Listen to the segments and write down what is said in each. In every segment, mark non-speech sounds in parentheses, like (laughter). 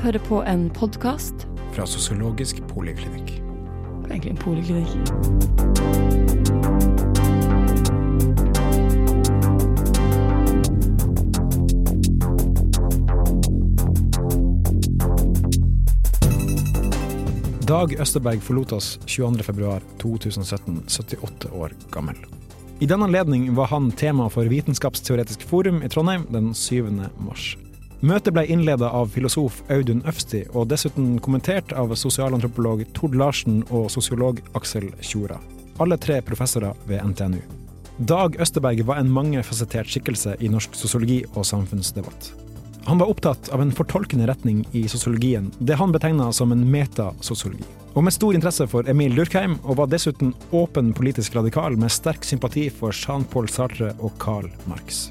hører på en podkast. Fra Sosiologisk poliklinikk. Egentlig en poliklinikk. Dag Østerberg forlot oss 22.2.2017, 78 år gammel. I den anledning var han tema for Vitenskapsteoretisk forum i Trondheim den 7. mars. Møtet ble innleda av filosof Audun Øfsti, og dessuten kommentert av sosialantropolog Tord Larsen og sosiolog Aksel Tjora. Alle tre professorer ved NTNU. Dag Østerberg var en mangefasettert skikkelse i norsk sosiologi og samfunnsdebatt. Han var opptatt av en fortolkende retning i sosiologien, det han betegna som en metasosiologi. Og med stor interesse for Emil Durkheim, og var dessuten åpen politisk radikal med sterk sympati for Jean-Paul Sartre og Karl Marx.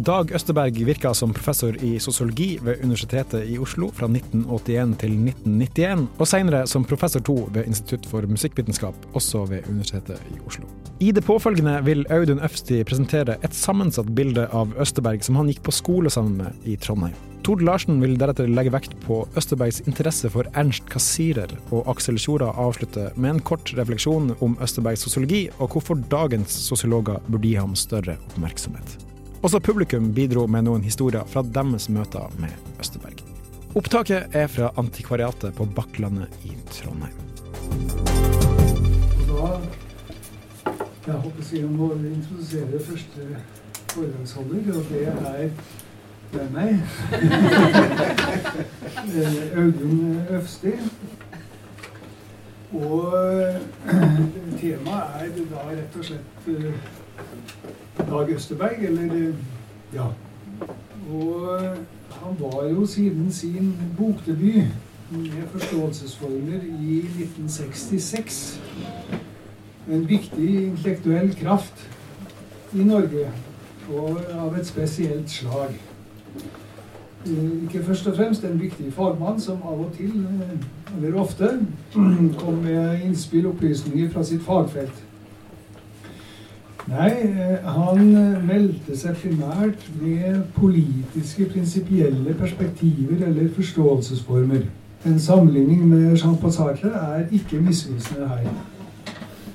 Dag Østerberg virka som professor i sosiologi ved Universitetet i Oslo fra 1981 til 1991, og senere som professor to ved Institutt for musikkvitenskap, også ved Universitetet i Oslo. I det påfølgende vil Audun Øfsti presentere et sammensatt bilde av Østerberg som han gikk på skole sammen med i Trondheim. Tord Larsen vil deretter legge vekt på Østerbergs interesse for Ernst Kassirer, og Aksel Tjora avslutter med en kort refleksjon om Østerbergs sosiologi, og hvorfor dagens sosiologer burde gi ham større oppmerksomhet. Også publikum bidro med noen historier fra deres møter med Østerberg. Opptaket er fra Antikvariatet på Bakklandet i Trondheim. Og da jeg håper jeg må introdusere første foredragsholder, og det er det er meg. (laughs) Eh, Audun Øfsti. Og eh, temaet er da rett og slett eh, Dag Østerberg, eller Ja. Og eh, han var jo siden sin bokdebut med forståelsesformer i 1966 en viktig intellektuell kraft i Norge, og av et spesielt slag. Eh, Ikke først og fremst en viktig fagmann som av og til, eh, eller ofte, (clears throat) kom med innspill og opplysninger fra sitt fagfelt. Nei, eh, han eh, meldte seg primært med politiske, prinsipielle perspektiver eller forståelsesformer. En sammenligning med Jean-Paul Sartre er ikke misvisende her.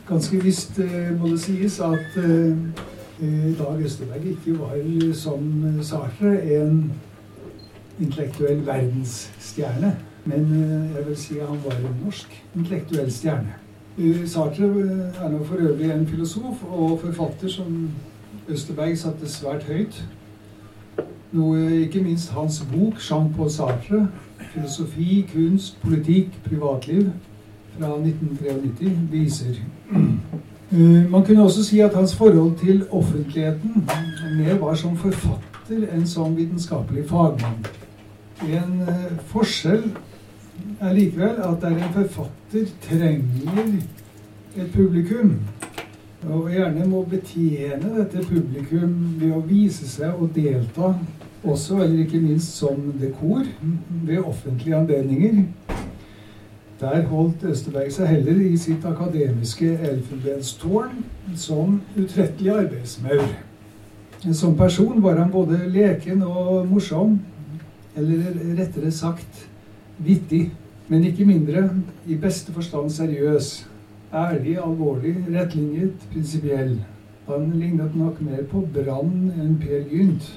Ganske visst eh, må det sies at Dag Østerberg ikke var som Sartre en intellektuell verdensstjerne. Men jeg vil si han var en norsk intellektuell stjerne. Sartre eh, er nå for øvrig en filosof og forfatter som Østerberg satte svært høyt. Noe ikke minst hans bok 'Jean-Paul Sartre', 'Filosofi, kunst, politikk, privatliv' fra 1993 viser. Eh, Man kunne også si at hans forhold til offentligheten mer var som forfatter enn som vitenskapelig fagmann. En eh, forskjell er likevel at der en forfatter trenger et publikum, og gjerne må betjene dette publikum ved å vise seg og delta også, eller ikke minst som dekor, ved offentlige anledninger. Der holdt Østerberg seg heller i sitt akademiske elfenbenstårn som utrettelig arbeidsmaur. Som person var han både leken og morsom, eller rettere sagt vittig, men ikke mindre, i beste forstand seriøs. Ærlig, alvorlig, rettlinjet, prinsipiell. Han lignet nok mer på Brann enn Per Gynt.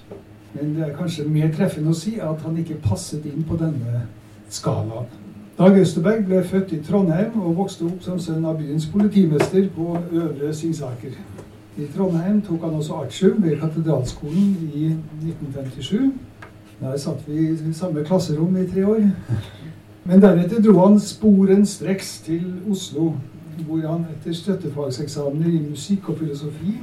Men det er kanskje mer treffende å si at han ikke passet inn på denne skalaen. Dag Østerberg ble født i Trondheim og vokste opp som sønn av byens politimester på Øvre Singsaker. I Trondheim tok han også artium ved Katedralskolen i 1957. Der satt vi i samme klasserom i tre år. Men deretter dro han sporenstreks til Oslo, hvor han etter støttefagseksamener i musikk og filosofi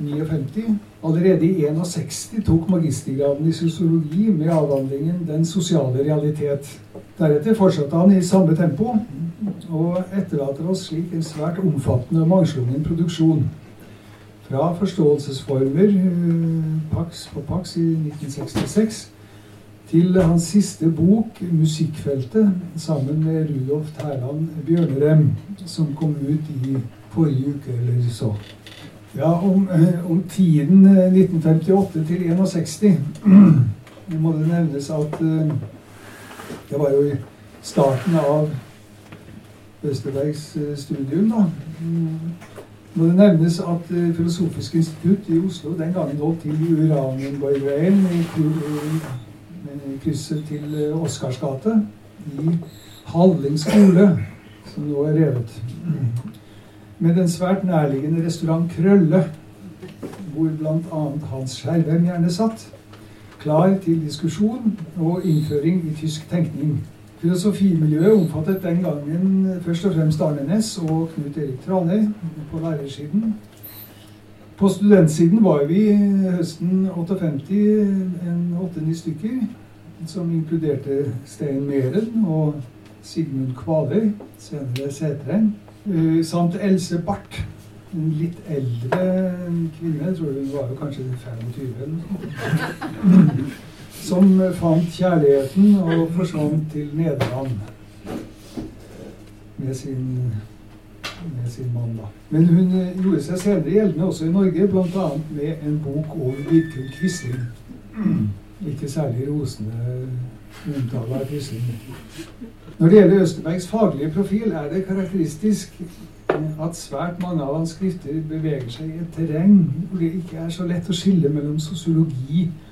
59, allerede i 61 tok magistergraden i sosiologi med avhandlingen 'Den sosiale realitet'. Deretter fortsatte han i samme tempo, og etterlater oss slik en svært omfattende og mangslungen produksjon. Fra forståelsesformer, eh, Pax på Pax i 1966, til hans siste bok, 'Musikkfeltet', sammen med Rudolf Terland Bjørnerem, som kom ut i forrige uke eller så. Ja, om, eh, om tiden eh, 1958 til 61 (clears throat) må det nevnes at eh, Det var jo i starten av Østerbergs eh, studium, da. Må det nevnes at eh, Filosofisk institutt i Oslo den gangen holdt til i Uranienborgveien, i krysset til Oscars Oscarsgate, i Halling skole, som nå er revet. Med den svært nærliggende restaurant Krølle, hvor bl.a. Hans Skjervem gjerne satt, klar til diskusjon og innføring i tysk tenkning. Filosofimiljøet omfattet den gangen først og fremst Arne Næss og Knut Erik Tranøy på lærersiden. På studentsiden var vi høsten 58 en åtte-ni stykker, som inkluderte Stein Meren og Sigmund Kvaløy, senere Sætrein, eh, samt Else Barth. En litt eldre kvinne, jeg tror hun var jo kanskje 25 eller noe som fant kjærligheten og forsvant til Nederland med sin, med sin mann. da. Men hun gjorde seg senere gjeldende også i Norge, bl.a. med en bok om Vidkun Quisling. Ikke særlig rosende omtale av Quisling. Når det gjelder Østerbergs faglige profil, er det karakteristisk at svært mange av hans skrifter beveger seg i et terreng hvor det ikke er så lett å skille mellom sosiologi og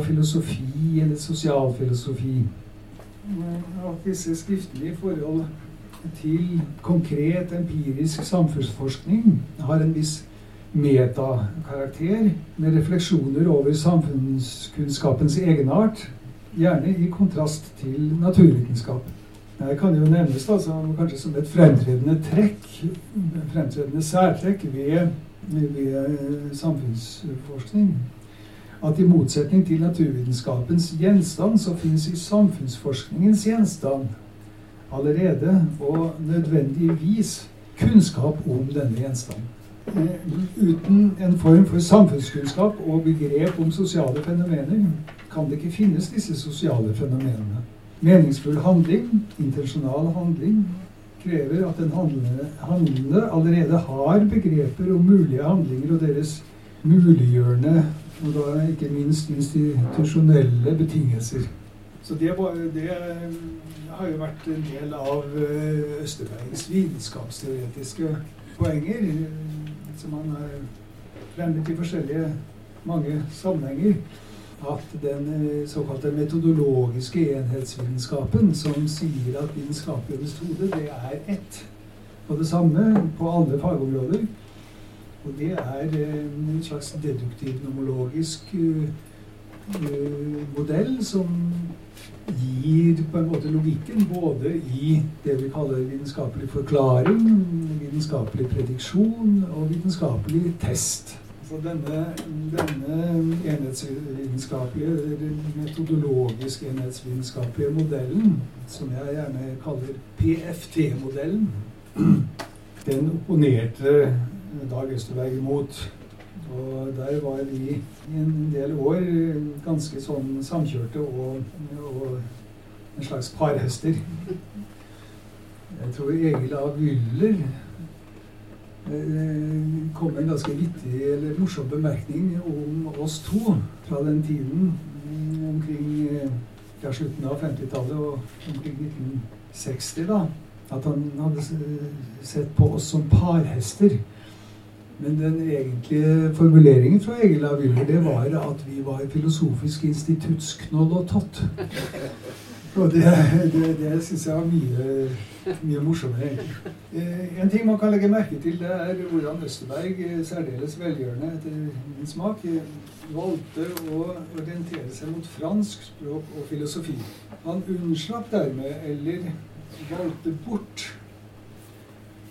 filosofi eller sosialfilosofi. At disse skriftlige forhold til konkret empirisk samfunnsforskning har en viss metakarakter med refleksjoner over samfunnskunnskapens egenart, gjerne i kontrast til naturvitenskap. Det kan jo nevnes da, som, kanskje som et fremtredende trekk, fremtredende særtrekk ved, ved samfunnsforskning at i motsetning til naturvitenskapens gjenstand, så finnes i samfunnsforskningens gjenstand allerede og nødvendigvis kunnskap om denne gjenstanden. Eh, uten en form for samfunnskunnskap og begrep om sosiale fenomener kan det ikke finnes disse sosiale fenomenene. Meningsfull handling, intensjonal handling, krever at den handlende allerede har begreper om mulige handlinger og deres muliggjørende og da ikke minst institusjonelle betingelser. Så det, var, det, har jo vært en del av eh, Østerbergs vitenskapsteoretiske poenger, som han har fremmet i forskjellige mange sammenhenger. At den eh, såkalte metodologiske enhetsvitenskapen, som sier at vitenskapelig hode, det er ett og det samme på alle fagområder, og det er eh, en slags deduktiv nomologisk eh, eh, modell som gir på en måte logikken både i det vi kaller vitenskapelig forklaring, vitenskapelig prediksjon og vitenskapelig test. Så denne, denne enhetsvitenskapelige, metodologisk enhetsvitenskapelige modellen, som jeg gjerne kaller PFT-modellen, den opponerte Dag Østerberg imot. Og der var vi i en del år ganske sånn samkjørte og, og en slags parhester. Jeg tror Egil A. Wyller eh, kom med en ganske vittig eller morsom bemerkning om oss to fra den tiden omkring ja, slutten av 50-tallet og omkring 1960. da, At han hadde sett på oss som parhester. Men den egentlige formuleringen fra Egil A. Wyller det var at vi var Filosofisk institutts knoll og tott. Og det, det, det syns jeg var mye, mye morsommere, egentlig. Eh, en ting man kan legge merke til, det er hvordan Østerberg, eh, særdeles velgjørende etter min smak, eh, valgte å orientere seg mot fransk språk og filosofi. Han unnslapp dermed, eller valgte bort,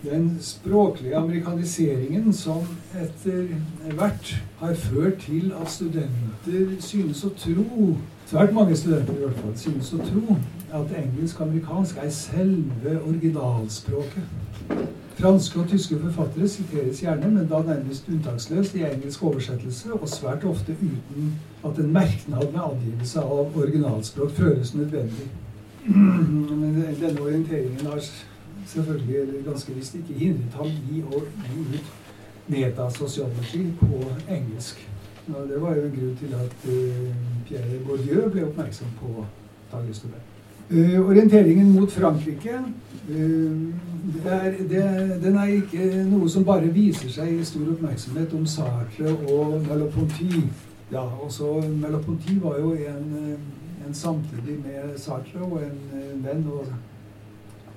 den språklige amerikaniseringen som etter hvert har ført til at studenter synes å tro Svært mange studenter i hvert fall synes å tro at engelsk og amerikansk er selve originalspråket. Franske og tyske forfattere siteres gjerne, men da nærmest unntaksløst i engelsk oversettelse, og svært ofte uten at en merknad med angivelse av originalspråk føres nødvendig. (clears throat) Men denne orienteringen har selvfølgelig, eller ganske visst ikke hindret ham i å gi ut metasosiologi på engelsk. Og det var jo en grunn til at uh, Pierre Bourdieu ble oppmerksom på Dag Østerberg. Uh, orienteringen mot Frankrike uh, er, det, den er ikke noe som bare viser seg i stor oppmerksomhet om Sartre og Merleau-Ponty. Ja, også Merleau-Ponty var jo en, en, samtidig med Sartre og en venn og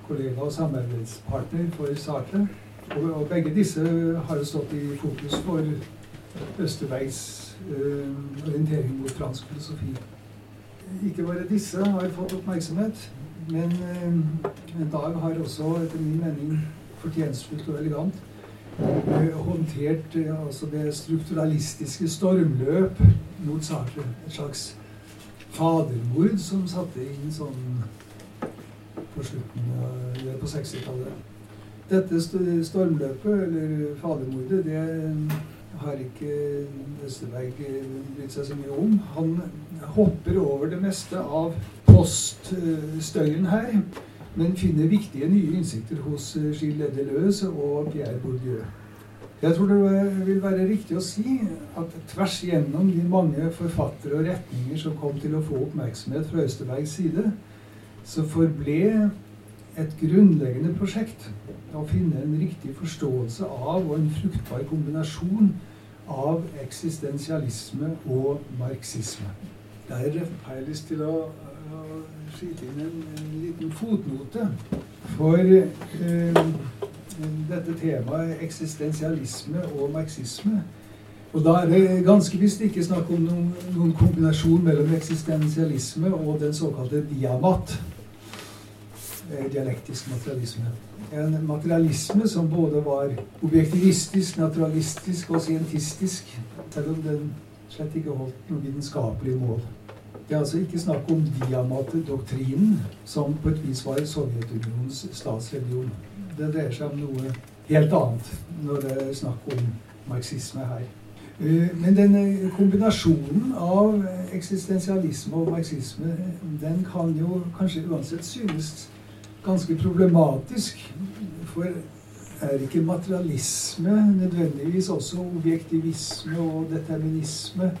kollega og samarbeidspartner for Sartre. Og, og, begge disse har jo stått i fokus for Østerbergs uh, orientering mot fransk filosofi. Ikke bare disse har fått oppmerksomhet, men uh, Dag har også, etter min mening, fortjenstfullt og elegant uh, håndtert altså det strukturalistiske stormløp mot Sartre. Et slags fadermord som satte inn sånn på slutten av, på 60-tallet. Dette stormløpet, eller fadermordet, det har ikke Østerberg brydd seg så mye om. Han hopper over det meste av poststøyen her, men finner viktige nye innsikter hos Gilles Deleuze og Pierre Bourdieu. Jeg tror det vil være riktig å si at tvers gjennom de mange forfattere og retninger som kom til å få oppmerksomhet fra Østerbergs side, så forble et grunnleggende prosjekt å finne en riktig forståelse av og en fruktbar kombinasjon av eksistensialisme og marxisme. Der har jeg lyst til å, å skyte inn en, en, liten fotnote. For eh, dette temaet eksistensialisme og marxisme og Da er det ganske visst ikke snakk om noen, noen kombinasjon mellom eksistensialisme og den såkalte diamat dialektisk materialisme. En materialisme som både var objektivistisk, naturalistisk og scientistisk, selv om den slett ikke holdt noe vitenskapelig mål. Det er altså ikke snakk om diamatedoktrinen, som på et vis var Sovjetunionens statsreligion. Det dreier seg om noe helt annet når det er snakk om marxisme her. Eh, men denne kombinasjonen av eksistensialisme og marxisme, den kan jo kanskje uansett synes ganske problematisk. For er ikke materialisme nødvendigvis også objektivisme og determinisme?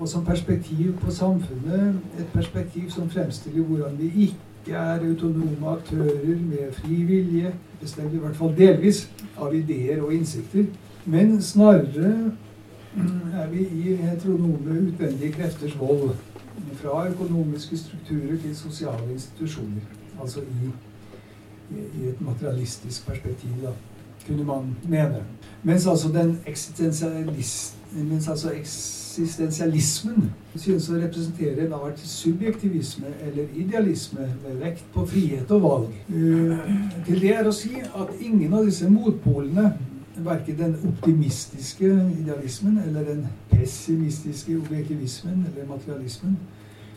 Og som perspektiv på samfunnet, et perspektiv som fremstiller hvordan vi ikke er autonome aktører med fri vilje, bestemt i hvert fall delvis, av ideer og innsikter. Men snarere er vi i heteronome utvendige krefters vold. Fra økonomiske strukturer til sosiale institusjoner altså i, i, et materialistisk perspektiv, da, kunne man mene. Mens altså den mens altså eksistensialismen synes å representere en art subjektivisme eller idealisme med vekt på frihet og valg. Uh, til det er å si at ingen av disse motpolene, verken den optimistiske idealismen eller den pessimistiske objektivismen eller materialismen,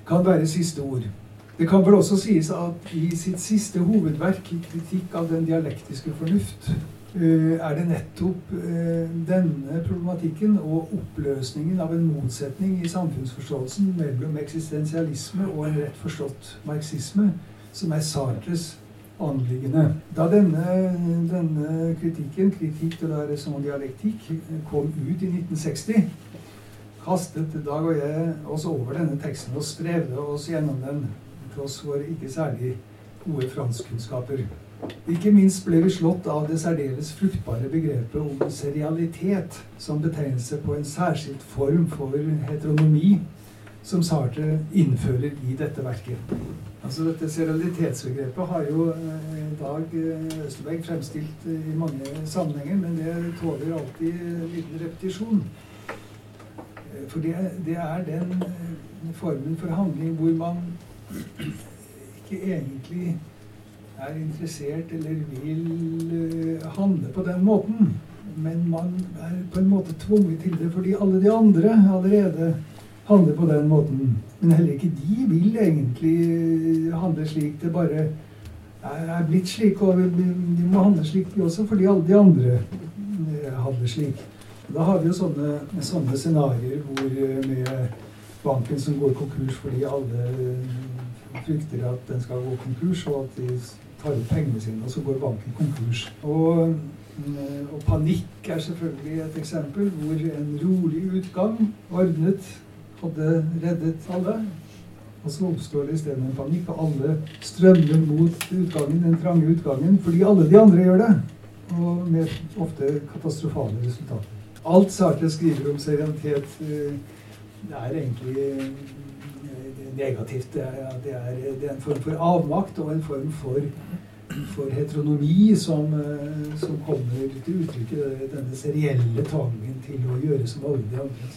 kan være siste ord. Det kan vel også sies at i sitt siste hovedverk, i 'Kritikk av den dialektiske fornuft', eh, er det nettopp eh, denne problematikken og oppløsningen av en motsetning i samfunnsforståelsen mellom eksistensialisme og en rett forstått marxisme som er Sartres anliggende. Da denne, denne kritikken, kritikk til det som dialektikk, kom ut i 1960, kastet Dag og jeg oss over denne teksten og strevde oss gjennom den tross for ikke særlig gode franskkunnskaper. Ikke minst ble vi slått av det særdeles fruktbare begrepet om serialitet som betegnelse på en særskilt form for heteronomi som Sartre innfører i dette verket. Altså Dette serialitetsbegrepet har jo eh, Dag eh, Østerberg fremstilt eh, i mange sammenhenger, men det tåler alltid en liten repetisjon. For det, det er den formen for handling hvor man ikke egentlig er interessert eller vil eh, handle på den måten. Men man er på en måte tvunget til det fordi alle de andre allerede handler på den måten. Men heller ikke de vil egentlig handle slik. Det bare er blitt slik, og de må handle slik de også fordi alle de andre eh, handler slik. Da har vi jo sånne, sånne scenarioer hvor eh, med banken som går konkurs fordi alle frykter at den skal gå konkurs, og at de tar ut pengene sine, og så går banken konkurs. Og, mm, og, panikk er selvfølgelig et eksempel hvor en rolig utgang, ordnet, hadde reddet alle. Og så oppstår det isteden en panikk, og alle strømmer mot utgangen, den trange utgangen, fordi alle de andre gjør det. Og med ofte katastrofale resultater. Alt Sartre skriver om serenitet, eh, er egentlig negativt. Det er, det, er, det er, en form for avmakt og en form for, for heteronomi som, eh, som, kommer til uttrykk i denne serielle tvangen til å gjøre som alle de andre.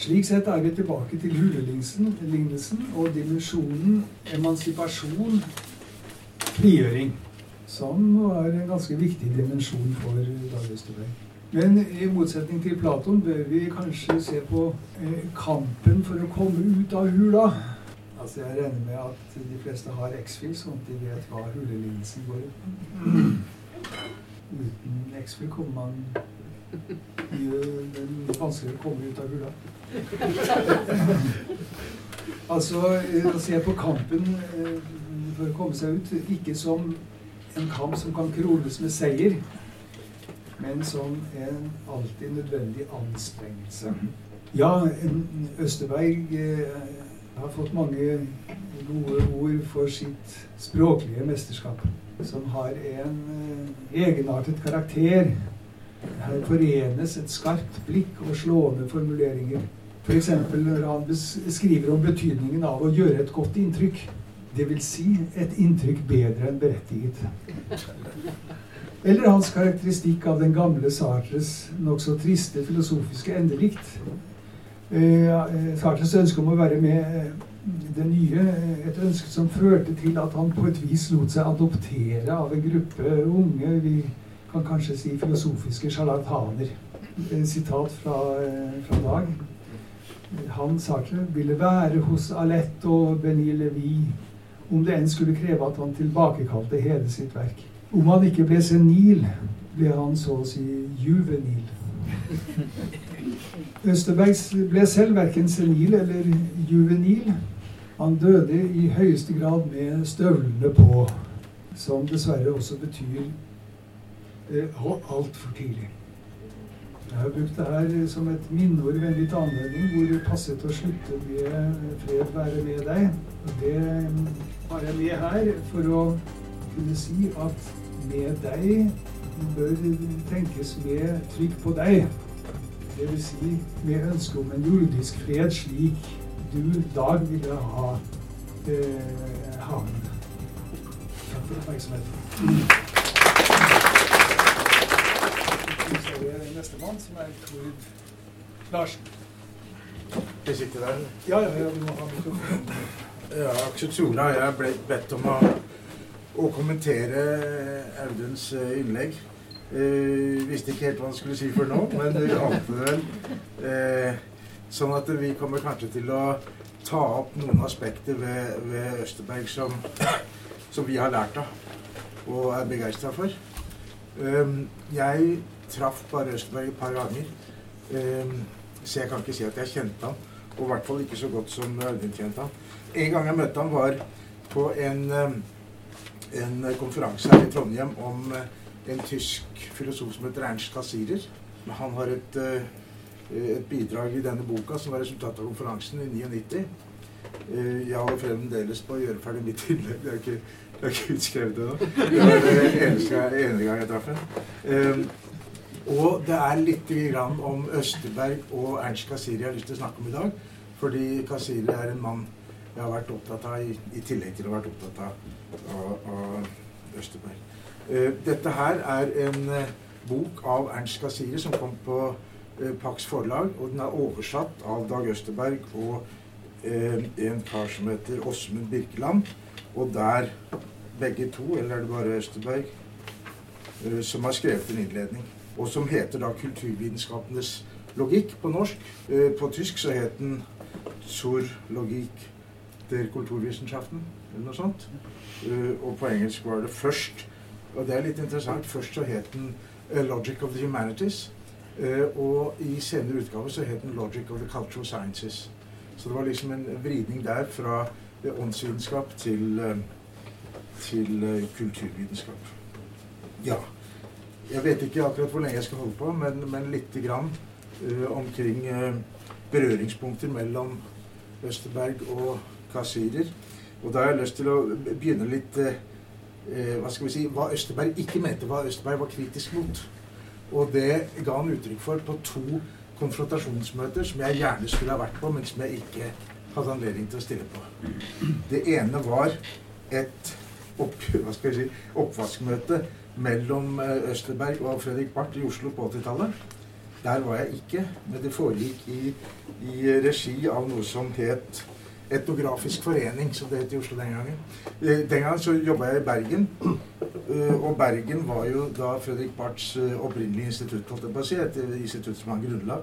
Slik sett er vi tilbake til hulelignelsen og dimensjonen emansipasjon, frigjøring, som var en ganske viktig dimensjon for Dag Østerberg. Men i motsetning til Platon bør vi kanskje se på eh, kampen for å komme ut av hula. Altså Jeg regner med at de fleste har X-fil, sånn at de vet hva hulelidelsen går i. Uten X-fil kommer man det er vanskeligere å komme ut av hula. altså eh, å se på kampen eh, for å komme seg ut ikke som en kamp som kan krones med seier, men som en alltid nødvendig anstrengelse. Ja, Østerberg eh, har fått mange gode ord for sitt språklige mesterskap, som har en egenartet karakter her forenes et skarpt blikk og slående formuleringer. F.eks. For når han skriver om betydningen av å gjøre et godt inntrykk. Dvs. Si et inntrykk bedre enn berettiget. Eller hans karakteristikk av den gamle Sartres nokså triste filosofiske endelikt. Eh, ønske om å være med eh, det nye, et ønske som førte til at han på et vis lot seg adoptere av en gruppe unge vi kan kanskje si filosofiske sjarlataner. Sitat fra, eh, fra Dag. Han Sartre ville være hos Alette og Benny Levi om det enn skulle kreve at han tilbakekalte hele sitt verk. Om han ikke ble senil, ble han så å si juvenil. (laughs) Østerberg ble selv verken senil eller juvenil. Han døde i høyeste grad med støvlene på, som dessverre også betyr eh, altfor tidlig. Jeg har brukt det her som et minneord ved en litt anledning hvor det passet å slutte med 'Fred være med deg'. Og det har jeg med her for å kunne si at 'med deg' bør tenkes med trykk på deg. Vil si med ønske om en jordisk fred slik du Dag ville ha eh, havnen. Takk for oppmerksomheten. nestemann, som er Tord Larsen. Sitter der? Ja, ja, ja, du må ha mikrofonen. Ja, Aksel Sola, jeg ble bedt om å, å kommentere Auduns eh, innlegg. Eh, visste ikke helt hva han skulle si for nå, men vi ante det vel. Eh, sånn at vi kommer kanskje til å ta opp noen aspekter ved, ved Østerberg som, som, vi har lært av og er begeistra for. Eh, jeg traff bare Østerberg et par ganger. Um, så jeg kan ikke si at jeg kjente han. Og i hvert fall ikke så godt som Audun kjente han. En gang jeg møtte han, var på en, en konferanse her i Trondheim om en tysk filosof som heter Ernst Kassirer. Han har et, et bidrag i denne boka som var resultatet av konferansen i 99. Jeg holder fremdeles på å gjøre ferdig mitt innlegg. Det er ikke, det er ikke utskrevet ennå. Det var det eneste, ene gang jeg traff ham. Og det er litt om Østerberg og Ernst Kasiri jeg har lyst til å snakke om i dag. Fordi Kasiri er en mann jeg har vært opptatt av, i, i tillegg til å ha vært opptatt av, av, av Østerberg. Uh, dette her er en uh, bok av Ernst Gassiri som kom på uh, Pax forlag. Og den er oversatt av Dag Østerberg og en kar som heter Åsmund Birkeland. Og der begge to, eller er det bare Østerberg, som har skrevet en innledning og som heter da 'Kulturvitenskapenes logikk' på norsk. Eh, på tysk så het den 'Zur Logik der Kulturwissenschaften', eller noe sånt. Eh, og på engelsk var det først Og det er litt interessant. Først så het den 'Logic of the Humanities'. Uh, og i senere utgave så het den 'Logic of the Cultural Sciences'. Så det var liksom en vridning der fra åndsvitenskap til, til kulturvitenskap. Ja. Jeg vet ikke akkurat hvor lenge jeg skal holde på, men, men lite grann uh, omkring uh, berøringspunkter mellom Østerberg og kassirer. Og da har jeg lyst til å begynne litt eh, eh, Hva skal vi si Hva Østerberg ikke mente, hva Østerberg var kritisk mot. Og det ga han uttrykk for på to konfrontasjonsmøter som jeg gjerne skulle ha vært på, men som jeg ikke hadde anledning til å stille på. Det ene var et opp, (laughs) si, oppvaskmøte mellom eh, Østerberg og Fredrik Barth i Oslo på 80-tallet. Der var jeg ikke, men det foregikk i, i regi av noe som het Etnografisk forening, som det het i Oslo den gangen. Eh, Den gangen så jobba jeg i Bergen, eh, og Bergen var jo da Fredrik Barths eh, opprinnelige institutt, holdt jeg på å si, et institutt som han grunnla.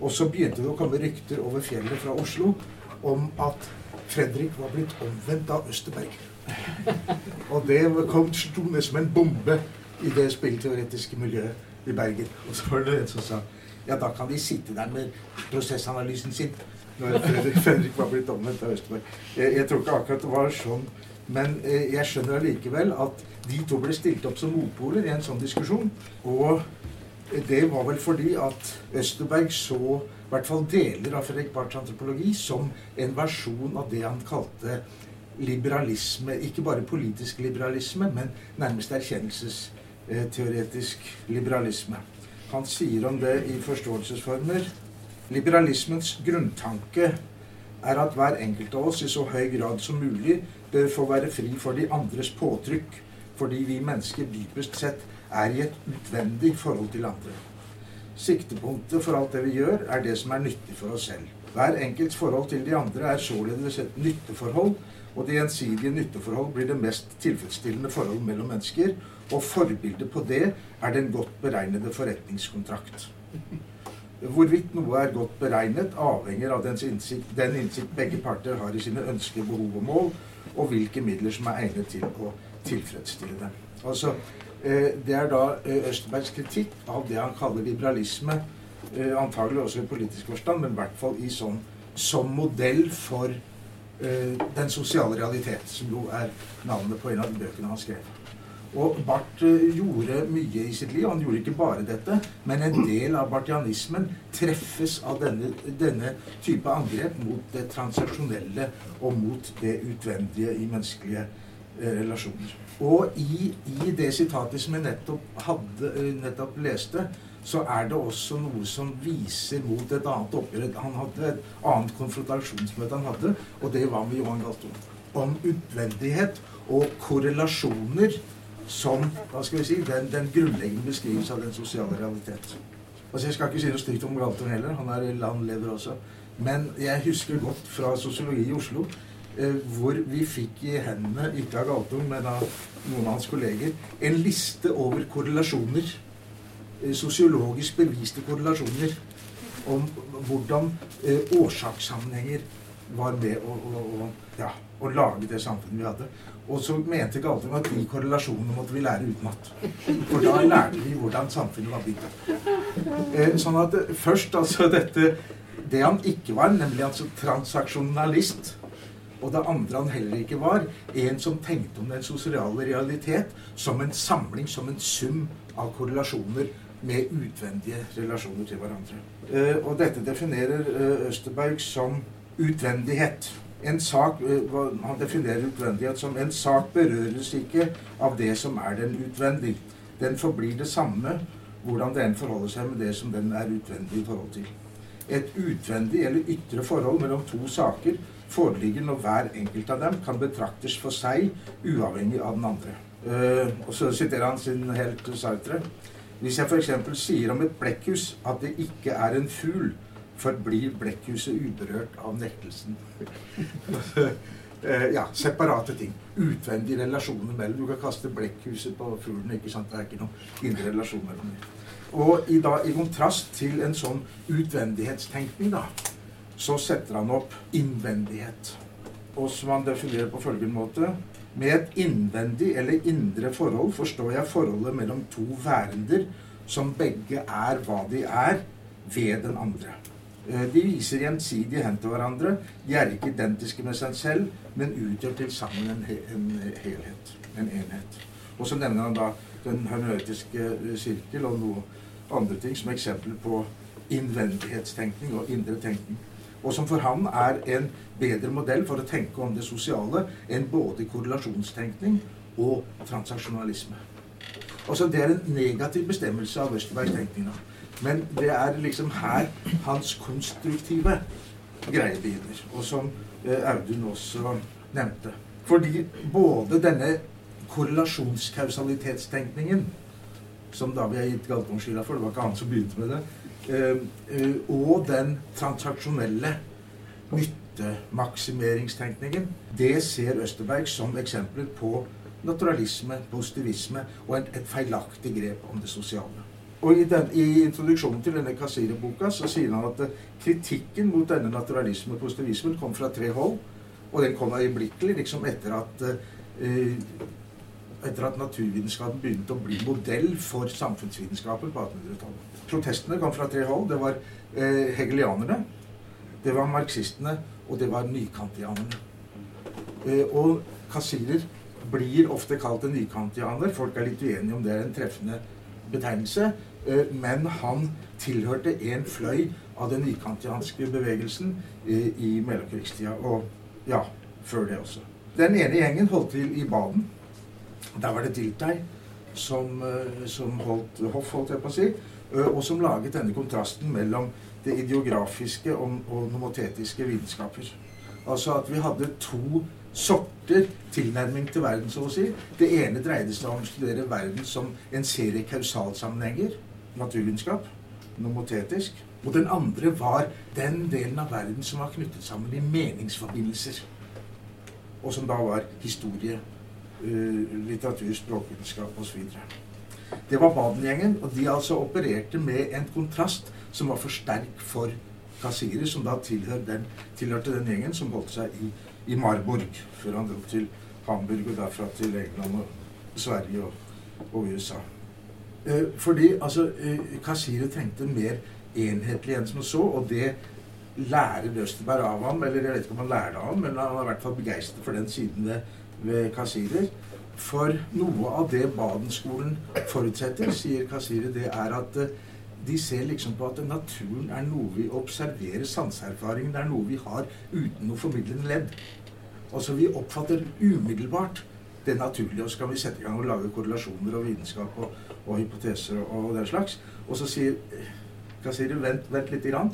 Og så begynte det å komme rykter over fjellet fra Oslo om at Fredrik var blitt omvendt av Østerberg. (laughs) Og det kom sto som en bombe i det spillteoretiske miljøet i Bergen. Og så var det en som sa ja, da kan de sitte der med prosessanalysen sin når Fredrik, (laughs) Fredrik var blitt omvendt av Østerberg. Jeg, jeg tror ikke akkurat det var sånn, men eh, jeg skjønner allikevel at de to ble stilt opp som motpoler i en sånn diskusjon. Og det var vel fordi at Østerberg så i hvert fall deler av Fredrik Barths antropologi som en versjon av det han kalte liberalisme. Ikke bare politisk liberalisme, men nærmest erkjennelsesteoretisk liberalisme. Han sier om det i forståelsesformer Liberalismens grunntanke er at hver enkelt av oss i så høy grad som mulig bør få være fri for de andres påtrykk, fordi vi mennesker dypest sett er i et utvendig forhold til andre. Siktepunktet for alt det vi gjør, er det som er nyttig for oss selv. Hver enkelts forhold til de andre er således et nytteforhold, og det gjensidige nytteforhold blir det mest tilfredsstillende forhold mellom mennesker, og forbildet på det er den godt beregnede forretningskontrakt. Hvorvidt noe er godt beregnet, avhenger av innsikt, den innsikt begge parter har i sine ønsker, behov og mål, og hvilke midler som er egnet til å tilfredsstille dem. Altså, Det er da Østerbergs kritikk av det han kaller liberalisme, antagelig også i politisk forstand, men i hvert fall i sånn, som modell for den sosiale realitet, som jo er navnet på en av de bøkene han skrev. Og Barth gjorde mye i sitt liv. Han gjorde ikke bare dette, men en del av bartianismen treffes av denne, denne type angrep mot det transaksjonelle og mot det utvendige i menneskelige eh, relasjoner. Og i, i, det sitatet som jeg nettopp, hadde, nettopp leste, så er det også noe som viser mot et annet oppgjør. Han hadde et annet konfrontasjonsmøte han hadde, og det var med Johan Galtung. Om utvendighet og korrelasjoner som hva skal vi si, den, den grunnleggende beskrivelse av den sosiale realitet. Altså Jeg skal ikke si noe stygt om Galtung heller, han er landleder også. Men jeg husker godt fra sosiologi i Oslo, eh, hvor vi fikk i hendene, ikke av Galtung, men av noen av hans kolleger, en liste over korrelasjoner. Eh, sosiologisk beviste korrelasjoner om hvordan eh, årsakssammenhenger var med å, å, å, ja, å lage det samfunnet vi hadde. Og så mente Galtung at de korrelasjonene måtte vi lære utenat. For da lærte vi hvordan samfunnet var bygd. Eh, sånn at eh, først altså dette Det han ikke var, nemlig altså transaksjonalist. Og det andre han heller ikke var, en som tenkte om den sosiale realitet som en samling, som en sum av korrelasjoner med utvendige relasjoner til hverandre. Eh, og dette definerer Østerberg som utvendighet en sak, Han definerer utvendighet som en sak berøres ikke av det som er den utvendig. Den forblir det samme hvordan den forholder seg med det som den er utvendig i forhold til. Et utvendig eller ytre forhold mellom to saker foreligger når hver enkelt av dem kan betraktes for seg, uavhengig av den andre. Uh, og Så siterer han sin helt Sartre. Hvis jeg f.eks. sier om et blekkhus at det ikke er en fugl, forblir blekkhuset uberørt av nektelsen. (laughs) Eh, ja, separate ting. Utvendige relasjoner mellom. Du kan kaste blekkhuset på fuglen. ikke sant? Det er ikke noen indre relasjon mellom dem. Og i, da, i kontrast til en sånn utvendighetstenkning, da, så setter han opp innvendighet. Og som han definerer på følgende måte Med et innvendig eller indre forhold forstår jeg forholdet mellom to værender som begge er hva de er, ved den andre. Eh, de viser gjensidig hen til hverandre. De er ikke identiske med seg selv, men utgjør til sammen en, en helhet. En enhet. Og så nevner han da den hermeneutiske eh, sirkel og noe andre ting som eksempel på innvendighetstenkning og indre tenkning. og som for ham er en bedre modell for å tenke om det sosiale enn både korrelasjonstenkning og transaksjonalisme. Altså Det er en negativ bestemmelse av Østerbergs tenkning. Men det er liksom her hans konstruktive greie begynner. Og som eh, Audun også nevnte. Fordi både denne korrelasjonskausalitetstenkningen, som da vi har gitt Galtung skylda for, det var ikke han som begynte med det, eh, eh, og den transaksjonelle nyttemaksimeringstenkningen, det ser Østerberg som eksempler på naturalisme, positivisme og et, feilaktig grep om det sosiale. Og i, den, I introduksjonen til denne Kasire-boka så sier han at kritikken mot denne naturalismen og positivismen kom fra tre hold. Og den kom øyeblikkelig, liksom etter at, uh, etter at naturvitenskapen begynte å bli modell for samfunnsvitenskapen på 1800-tallet. Protestene kom fra tre hold. Det var uh, hegelianerne, det var marxistene, og det var nykantianerne. Uh, og Kasirer blir ofte kalt en nykantianer. Folk er litt uenige om det er en treffende betegnelse. Men han tilhørte en fløy av den nykantianske bevegelsen i mellomkrigstida. Og ja, før det også. Den ene gjengen holdt til i Baden. Der var det Dilthey som, eh, som holdt hoff, holdt jeg på å si, og som laget denne kontrasten mellom det ideografiske og, og nomotetiske vitenskaper. Altså at vi hadde to sorter tilnærming til verden, så å si. Det ene dreide seg om å studere verden som en serie kausalsammenhenger, naturvitenskap, nomotetisk. Og den andre var den delen av verden som var knyttet sammen i meningsforbindelser. Og som da var historie, uh, litteratur, språkvitenskap osv. Det var Baden-gjengen, og de altså opererte med en kontrast som var for sterk for Kasiri, som da den, tilhørte den gjengen som holdt seg i, i, Marburg, før han dro til Hamburg og derfra til England og Sverige og, og USA. Eh, fordi altså, eh, Kasiri trengte mer enhetlig enn som så, og det lærer Østerberg av ham. Eller jeg vet ikke om han lærer det av ham, men han er i hvert fall begeistret for den siden ved, ved Kasirer. For noe av det Baden-skolen forutsetter, sier Kasiri, det er at eh, de ser liksom på at naturen er noe vi observerer, sanseerfaringen er noe vi har uten noe formidlende ledd. Altså vi oppfatter umiddelbart det naturlige, og så kan vi sette i gang og lage korrelasjoner og vitenskap og, og hypoteser og, og den slags. Og så sier hva sier du? Vent, vent lite Grann.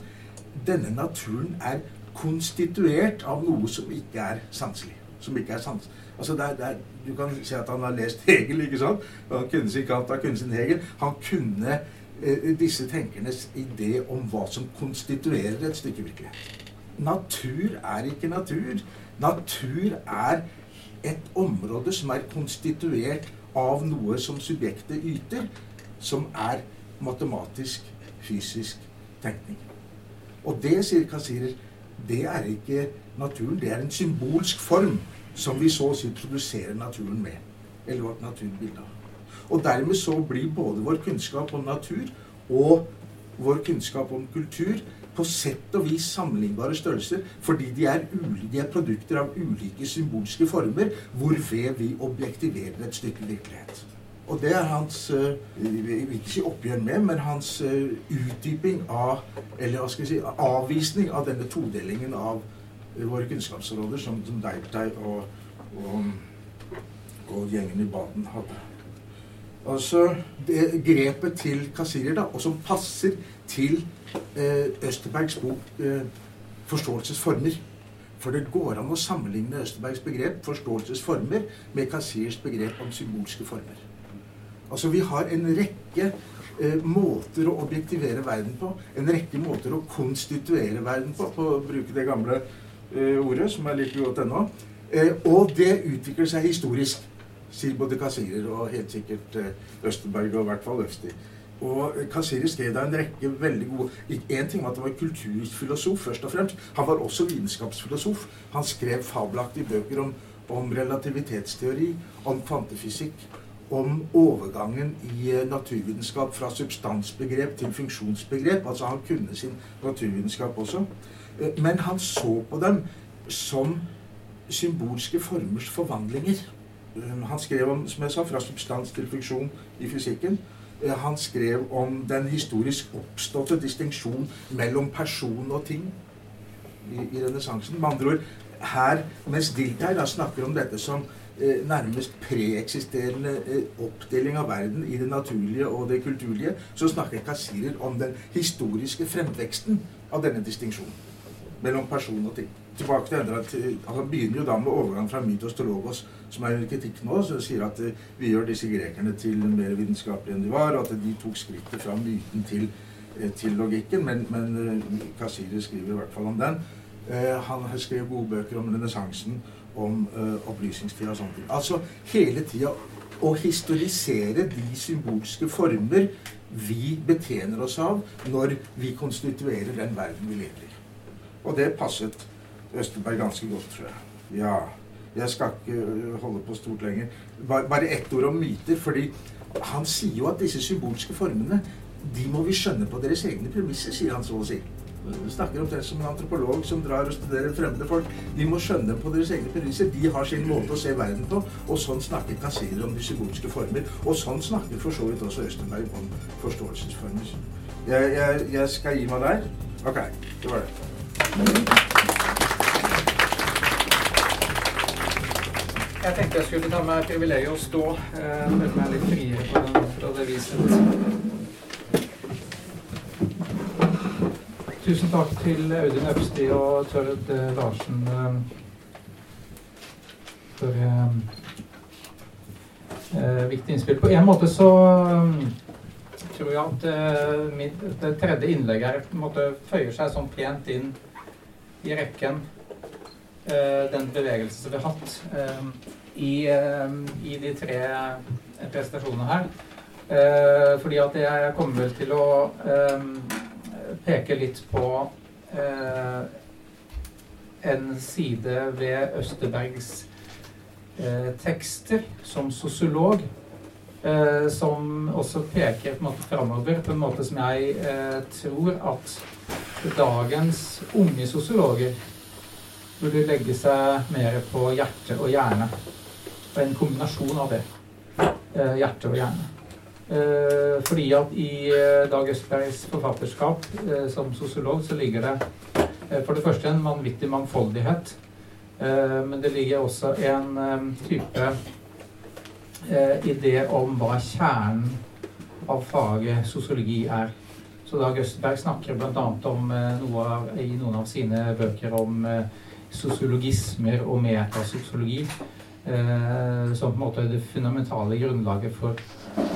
Denne naturen er konstituert av noe som ikke er sanselig. Som ikke er sans. Altså det er, det er, du kan si at han har lest (laughs) Hegel, ikke sant? Han kunne sin Kant, han kunne sin Hegel. Han kunne eh, disse tenkernes idé om hva som konstituerer et stykke virkelighet. Natur er ikke natur. Natur er et område som er konstituert av noe som subjektet yter, som er matematisk fysisk tenkning. Og det, sier Kasirer, det er ikke naturen. Det er en symbolsk form som vi så å si produserer naturen med. Eller vårt naturbilde. Og dermed så blir både vår kunnskap om natur og vår kunnskap om kultur på sett og vis sammenlignbare størrelser fordi de er, ulike, de er produkter av ulike symbolske former hvorved vi objektiverer et stykke virkelighet. Og det er hans eh, ikke oppgjør med, men hans eh, utdyping av Eller hva skal jeg si avvisning av denne todelingen av eh, våre kunnskapsråder som, som og, og, og, gjengen i Baden hadde. Altså det grepet til Kassirer, da, og som passer til Østerbergs bok eh, 'Forståelsesformer'. For det går an å sammenligne Østerbergs begrep 'forståelsesformer' med Kassiers begrep om symbolske former. Altså Vi har en rekke eh, måter å objektivere verden på. En rekke måter å konstituere verden på, på å bruke det gamle eh, ordet, som er like godt ennå. Eh, og det utvikler seg historisk, sier både Kassierer og helt sikkert eh, Østerberg, og i hvert fall Øfsti. Og Kasirer skrev da en rekke veldig gode Én ting var at han var kulturfilosof, først og fremst. Han var også vitenskapsfilosof. Han skrev fabelaktige bøker om, om relativitetsteori, om kvantefysikk om overgangen i eh, naturvitenskap fra substansbegrep til funksjonsbegrep. Altså han kunne sin naturvitenskap også. Eh, men han så på dem som symbolske formers forvandlinger. Eh, han skrev om som jeg sa, fra substans til funksjon i fysikken. Han skrev om den historisk oppståtte distinksjon mellom person og ting. i, i renessansen. Med andre ord, her, mens Dilthey snakker om dette som eh, nærmest preeksisterende eh, oppdeling av verden i det naturlige og det kulturlige, så snakker Kasirer om den historiske fremveksten av denne distinksjonen mellom person og ting. Tilbake til endre, han begynner jo da med overgang fra mytos til logos, som er en kritikk nå, som sier at eh, vi gjør disse grekerne til mer vitenskapelige enn de var, og at de tok skrittet fra myten til, eh, til logikken. Men, men Kasiri skriver i hvert fall om den. han har skrevet gode bøker om renessansen, om opplysningstida og sånne ting. Altså hele tida å historisere de symbolske former vi betjener oss av når vi konstituerer den verden vi lever i. Og det passet Østerberg ganske godt, tror jeg. Ja, jeg skal ikke holde på stort lenger. Bare ett ord om myter. fordi han sier jo at disse symbolske formene de må vi skjønne på deres egne premisser, sier han så å si. Vi snakker om det som en antropolog som drar og studerer fremmede folk. De må skjønne på deres egne premisser. De har sin måte å se verden på. Og sånn snakker Kassirer om de symbolske former. Og sånn snakker for så vidt også Østenberg om forståelsesformer. Jeg, jeg, jeg skal gi meg der. Ok, det var det. Jeg tenkte jeg skulle ta meg privilegiet å stå. Eh, føle meg litt friere på den, fra det viset. Tusen takk til Audun Øvsti og Tørd eh, Larsen eh, for eh, eh, viktig innspill. På en måte så tror jeg at mitt, det tredje innlegget her på en måte føyer seg sånn pent inn i rekken Eh, den bevegelsen vi har hatt eh, i, eh, i de tre prestasjonene her. Fordi at jeg kommer vel til å peke litt på en side ved Østerbergs tekster som sosiolog. som også peker på en måte framover på en måte som jeg tror at dagens unge sosiologer burde legge seg mer på hjerte og hjerne. Og en kombinasjon av det. Eh, hjerte og hjerne. Eh, fordi at i eh, Dag Østbergs forfatterskap som sosiolog så ligger det for det første en vanvittig mangfoldighet. Men det ligger også en type idé om hva kjernen av faget sosiologi er. Så Dag Østberg snakker bl.a. om noe av, i noen av sine bøker om sosiologismer og metasosiologi eh, som på en måte er det fundamentale grunnlaget for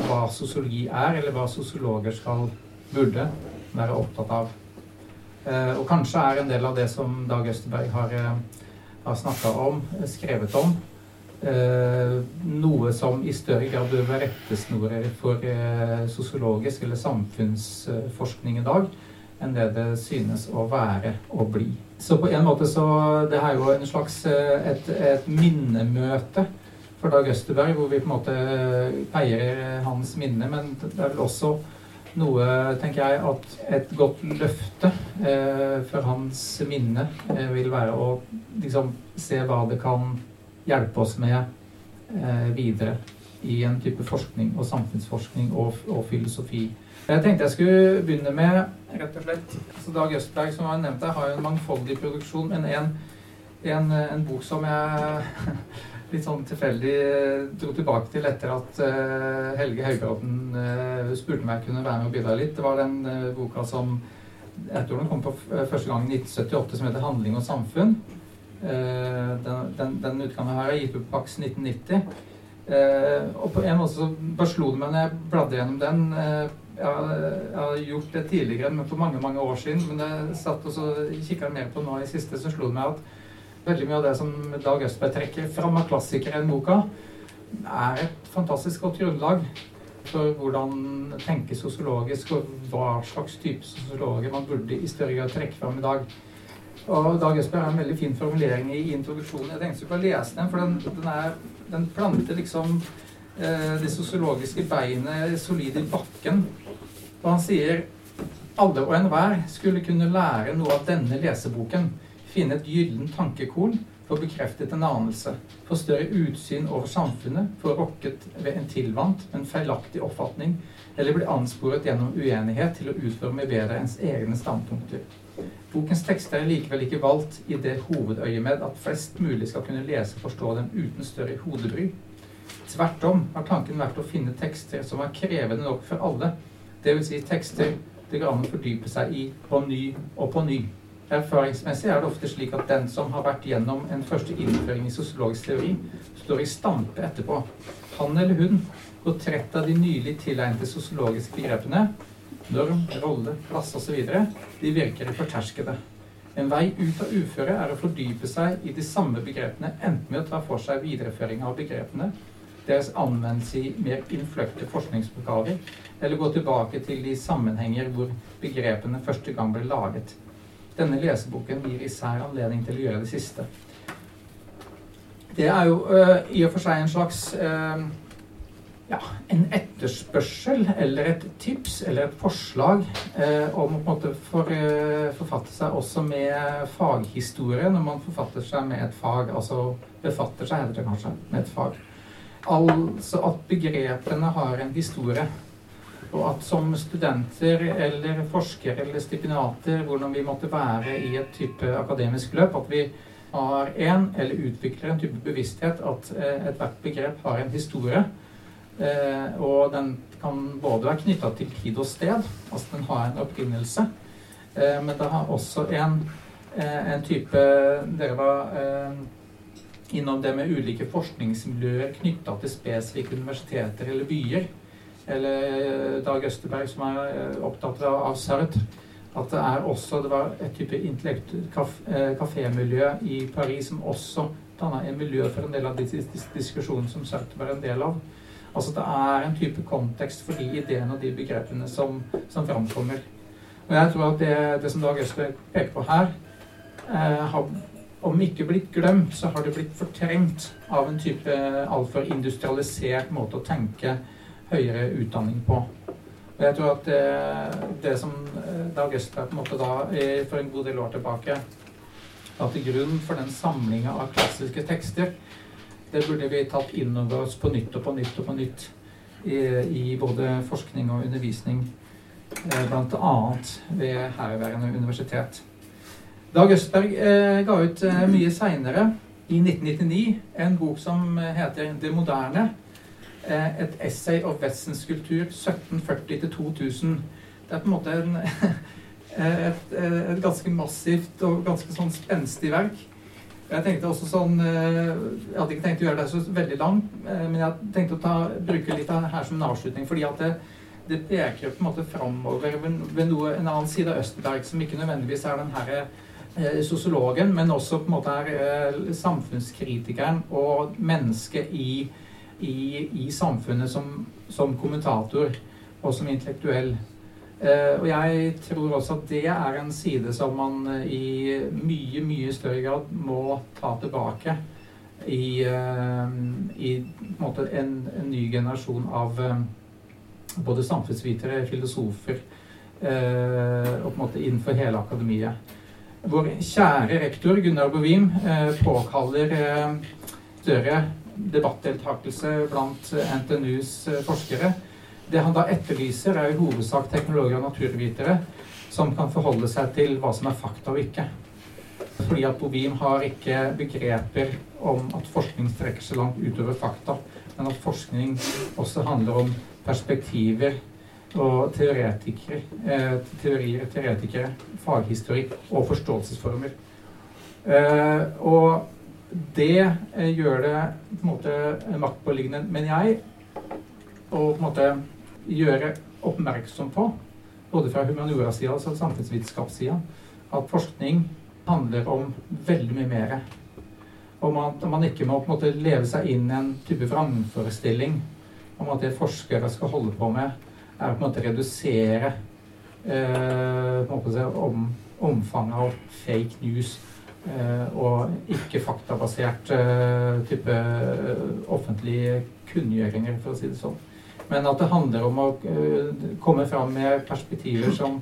hva sosiologi er, eller hva sosiologer skal burde være opptatt av. Eh, og kanskje er en del av det som Dag Østerberg har, eh, har snakka om, skrevet om, noe som i større grad bør være rettesnorer for sosiologisk eller samfunnsforskning i dag enn det det synes å være og bli. Så på en måte så Det er jo en slags eh, et, et minnemøte for Dag Østerberg, hvor vi på en måte feirer hans minne. Men det er vel også noe, tenker jeg, at et godt løfte eh, for hans minne eh, vil være å liksom se hva det kan hjelpe oss med eh, videre i en type forskning og samfunnsforskning og, og filosofi. Jeg tenkte jeg skulle begynne med rett og slett altså Dag Østberg, som jeg deg, har jo en mangfoldig produksjon, men en, en, en, bok som jeg (laughs) litt sånn tilfeldig dro tilbake til etter at uh, Helge Høybråten uh, spurte meg om jeg kunne være med og bidra litt. Det var den uh, boka som jeg tror den kom på første gang i 1978, som heter 'Handling og samfunn'. den, den, den utgaven her er gitt ut på Pax 1990. og på en måte så bare slo det meg når jeg bladde gjennom den jeg har gjort det tidligere, men for mange mange år siden. Men jeg satt og kikka mer på nå i siste, så slo det meg at veldig mye av det som Dag Østberg trekker fram av klassikere i boka, er et fantastisk godt grunnlag for hvordan tenke sosiologisk, og hva slags type sosiologer man burde i større grad trekke fram i dag. Og Dag Østberg har en veldig fin formulering i introduksjonen. Jeg tenkte jeg skulle lese den, for den, den, er, den planter liksom eh, det sosiologiske beinet solid i bakken og han sier alle og enhver skulle kunne lære noe av denne leseboken, finne et gyllent tankekorn, få bekreftet en anelse, få større utsyn over samfunnet, få rokket ved en tilvant, men feilaktig oppfatning, eller bli ansporet gjennom uenighet til å utforme bedre ens egne standpunkter. Bokens tekster er likevel ikke valgt i det hovedøyemed at flest mulig skal kunne lese og forstå dem uten større hodebry. Tvert om har tanken vært å finne tekster som er krevende nok for alle, dvs. Si tekster det går an å fordype seg i på ny og på ny. Erfaringsmessig er det ofte slik at den som har vært gjennom en første innføring i sosiologisk teori, står i stampe etterpå. Han eller hun går trett av de nylig tilegnede sosiologiske begrepene norm, rolle, plass osv. de virker forterskede. En vei ut av uføret er å fordype seg i de samme begrepene, enten med å ta for seg videreføring av begrepene, deres anvendelse i mer innfløkte forskningsoppgaver, eller gå tilbake til de sammenhenger hvor begrepene første gang ble laget. Denne leseboken gir især anledning til å gjøre det siste. Det er jo øh, i og for seg en slags øh, ja, en etterspørsel eller et tips eller et forslag øh, om å på en måte for, forfatte seg også med faghistorie når man forfatter seg med et fag. Altså befatter seg, heter det kanskje, med et fag. Altså at begrepene har en historie. Og at som studenter eller forskere eller stipendiater, hvordan vi måtte være i et type akademisk løp, at vi har en, eller utvikler en type bevissthet at eh, ethvert begrep har en historie Eh, og den kan både være knytta til tid og sted, altså den har en opprinnelse, eh, men det har også en, en type Dere var innom det med ulike forskningsmiljøer knytta til spesifikke universiteter eller byer. Eller eh, Dag Østerberg, som er eh, opptatt av Sert, At det er også det var et type kafémiljø i Paris som også danna en miljø for en del av de diskusjonene som Sert var en del av. Altså det er en type kontekst for de ideene og de begrepene som, som framkommer. Og jeg tror at det, det som Dag Østberg peker på her, eh, har om ikke blitt glemt, så har det blitt fortrengt av en type altfor industrialisert måte å tenke høyere utdanning på. Og jeg tror at det, det som eh, Dag Østberg på en måte da for en god del år tilbake la til grunn for den samlinga av klassiske tekster, det burde vi tatt inn over oss på nytt og på nytt og på nytt i, i både forskning og undervisning, eh, bl.a. ved herværende universitet. Dag Østberg eh, ga ut eh, mye seinere, i 1999, en bok som heter 'Det moderne'. Eh, et essay of Westens kultur 1740-2000. Det er på en måte en, (laughs) et, et, ganske massivt og ganske sånn spenstig verk. Jeg tenkte også sånn eh, Jeg hadde ikke tenkt å gjøre det så veldig langt, eh, men jeg tenkte å ta, bruke litt av det her som en avslutning. fordi at det, det peker på en måte framover ved noe, en annen side av Østerberg som ikke nødvendigvis er den her eh, sosiologen, men også på en måte er eh, samfunnskritikeren og mennesket i, i, i samfunnet som, som, kommentator og som intellektuell. Uh, og jeg tror også at det er en side som man uh, i mye, mye større grad må ta tilbake i, uh, i en, måte, en, en, ny generasjon av både samfunnsvitere, filosofer og på en måte innenfor hele akademiet. Vår kjære rektor Gunnar Bovim påkaller større debattdeltakelse blant NTNUs forskere det han da etterlyser, er i hovedsak teknologer og naturvitere som kan forholde seg til hva som er fakta og ikke. Fordi at Bovim har ikke begreper om at forskning strekker seg langt utover fakta, men at forskning også handler om perspektiver og teoretikere, eh, teorier, teoretikere, faghistorikk og forståelsesformer. Eh, og det eh, gjør det på en måte maktpåliggende, mener jeg, å på en måte gjøre oppmerksom på, både fra humaniora-sida og samfunnsvitenskapssida, at forskning handler om veldig mye mer. Om at man ikke må på en måte leve seg inn i en type vrangforestilling om at det forskere skal holde på med, er på en måte redusere eh, om, omfanget av fake news og ikke faktabasert eh, type eh, offentlige kunngjøringer, for å si det sånn. Men at det handler om å komme fram med perspektiver som,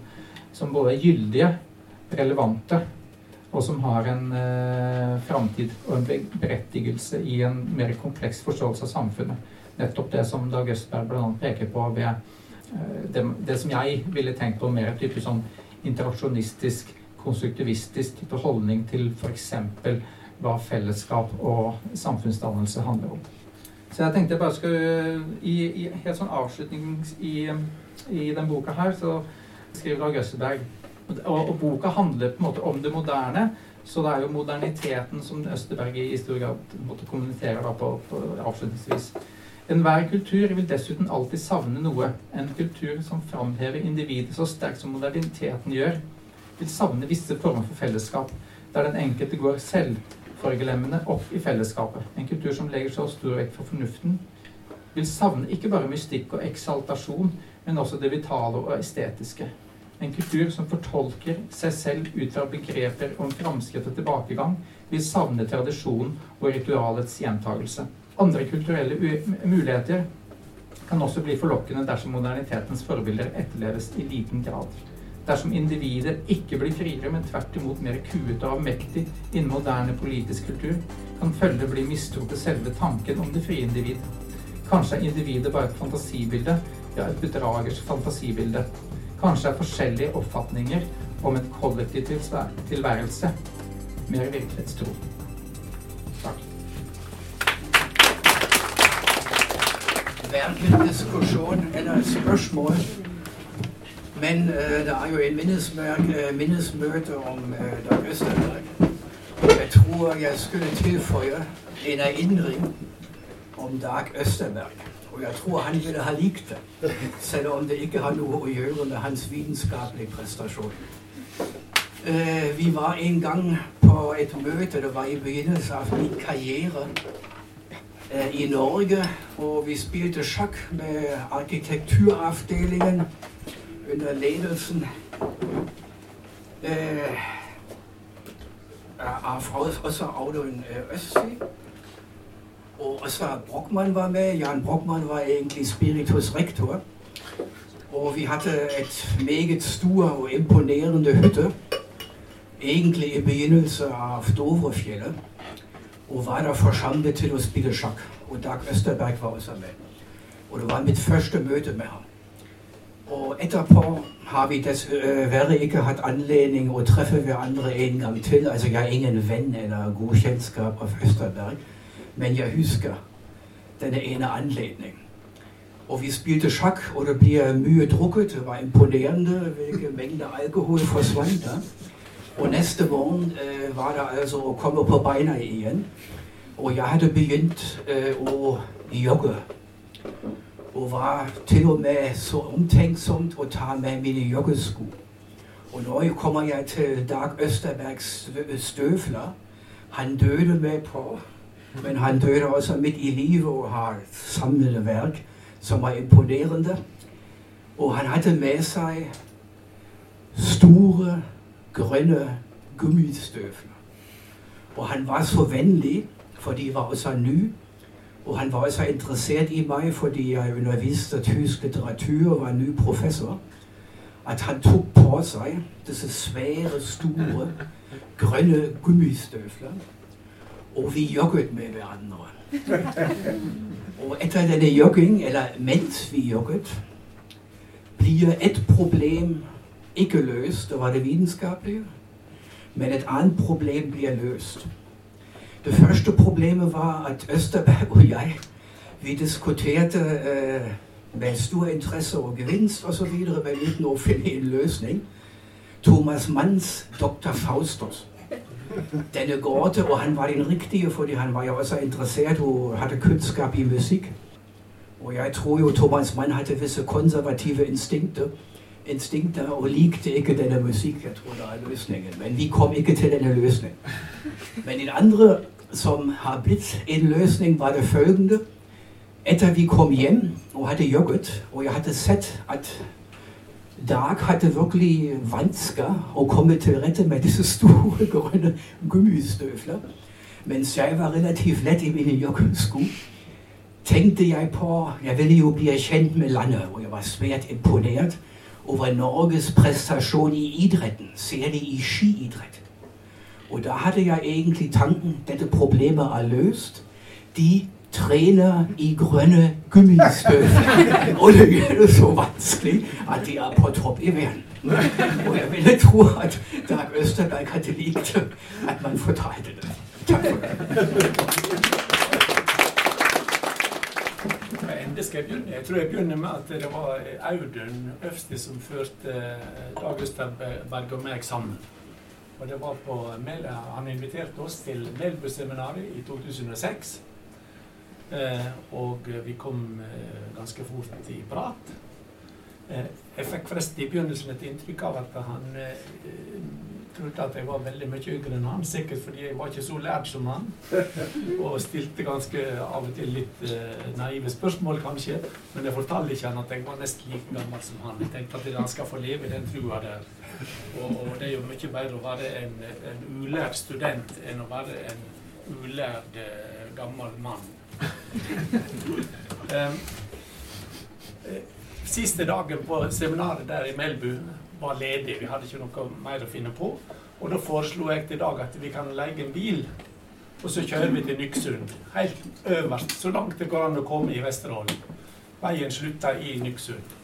som, både er gyldige, relevante, og som har en eh, framtid og en berettigelse i en mer kompleks forståelse av samfunnet. Nettopp det som Dag Østberg bl.a. peker på ved det, det, som jeg ville tenkt på mer type sånn interaksjonistisk konstruktivistisk holdning til f.eks. hva fellesskap og samfunnsdannelse handler om. Så jeg tenkte jeg bare skulle I, i helt sånn avslutning i, i den boka her så skriver Dag Østerberg og, og, boka handler på en måte om det moderne. Så det er jo moderniteten som Østerberg i stor grad måtte kommunisere da på, på avslutningsvis. Enhver kultur vil dessuten alltid savne noe. En kultur som framhever individet så sterkt som moderniteten gjør, vil savne visse former for fellesskap, der den enkelte går selvforglemmende opp i fellesskapet. En kultur som legger så stor vekt for fornuften, vil savne ikke bare mystikk og eksaltasjon, men også det vitale og estetiske. En kultur som fortolker seg selv ut fra begreper om framskritt og tilbakegang, vil savne tradisjonen og ritualets gjentagelse. Andre kulturelle muligheter kan også bli forlokkende dersom modernitetens forbilder etterleves i liten grad. Dersom individet ikke blir friere, men tvert imot mer kuet og avmektig innen moderne politisk kultur, kan følge bli mistro til selve tanken om det frie individ. Kanskje er individet bare et fantasibilde, ja, et bedragers fantasibilde. Kanskje er forskjellige oppfatninger om et kollektiv tilværelse mer virkelighetstro. Takk. verken diskusjon eller spørsmål. Men uh, det er jo en minnesmøte om uh, Dag Østerberg. Jeg tror jeg skulle tilføye en erindring om Dag Østerberg. Og jeg tror han ville ha likt det, selv om det ikke har noe å gjøre med hans vitenskapelige prestasjon. vi var en gang på et møte, det var i begynnelsen av min karriere i Norge. Og vi spilte sjakk med arkitekturavdelingen under ledelsen eh, av også Audun eh, Østby. Og også Brochmann var med. Jan Brochmann var egentlig spiritus rektor. Og vi hadde et meget stor og imponerende hytte. Egentlig i begynnelsen av Dovrefjellet og var der forsamlet til å spille sjakk. Og Dag Østerberg var også med. Og det var mitt første møte med ham. Og etterpå har vi dessverre ikke hatt anledning å treffe hverandre en gang til. Altså, jeg er ingen venn eller god kjennskap av Østerberg, men jeg husker denne ene anledning. Og vi spilte sjakk, og det ble mye drukket. Det var imponerende hvilken alkohol forsvant. Og neste morgen øh, var det altså å komme på beina igjen. Og jeg hadde begynt øh, å jogge. Og var til og med så omtenksomt å ta med mine joggesko. Og nå kommer jeg til Dag Østerbergs støvler. Han døde med på, men han døde også midt i livet og har samlede verk som var imponerende. Og han hadde med seg store grønne gummistøvler. Og han var så vennlig, for de var også ny. Og han var også interessert i meg fordi jeg underviste tysk litteratur og var ny professor. At han tok på seg disse svære, store, grønne gummistøvler. Og vi jogget med hverandre. Og etter denne jogging, eller mens vi jogget, blir et problem ikke løst, det var det vitenskapelige. Men et annet problem blir løst. Det første problemet var at Østerberg og jeg vi diskuterte eh, med stor interesse og gevinst osv., men uten å finne en løsning. Thomas Manns Dr. Faustus. Denne gårde, og han var den riktige, fordi han var jo også interessert og hadde kunnskap i musikk. Og jeg tror jo Thomas Mann hadde visse konservative instinkter instinkter og likte ikke denne musikk. Jeg tror det er løsningen. Men vi kom ikke til denne løsningen. Men den andre som har blitt en løsning, var det følgende. Etter vi kom hjem og hadde jogget, og jeg hadde sett at Dag hadde virkelig vansker å komme til rette med disse store, (laughs) grønne gummistøvler. Mens jeg var relativt lett i mine joggesko, tenkte jeg på Jeg ville jo bli kjent med landet, og jeg var svært imponert over Norges prestasjon i idretten, særlig i skiidrett. (laughs) Og da hadde jeg egentlig tanken dette problemet er løst. De trener i grønne gummistøvler. Og det er så vanskelig at de er på topp i verden. Og jeg ville tro at Dag Østerberg hadde likt at man fortalte det. Takk for det. Hva skal jeg begynne? Jeg tror jeg begynner med at det var Audun Øfsti som førte Dag Østerberg og meg sammen. Og det var på Han inviterte oss til Melbu-seminaret i 2006. Eh, og vi kom eh, ganske fort i prat. Eh, jeg fikk forresten i begynnelsen et inntrykk av at han eh, trodde at jeg var veldig mye yngre enn han, sikkert fordi jeg var ikke så lært som han. (laughs) Og stilte ganske av og til litt uh, naive spørsmål, kanskje. Men jeg fortalte ikke han at jeg var nesten like gammel som han. Jeg tenkte at han skal få leve i den trua der. Og, og det er jo mye bedre å være en, en ulært student enn å være en ulærd uh, gammel mann. Um, (laughs) Siste dagen på seminaret der i Melbu var ledig. Vi hadde ikke noe mer å finne på. Og da foreslo jeg til Dag at vi kan leie en bil, og så kjører vi til Nyksund. Helt øverst, så langt det går an å komme i Vesterålen. Veien slutter i Nyksund.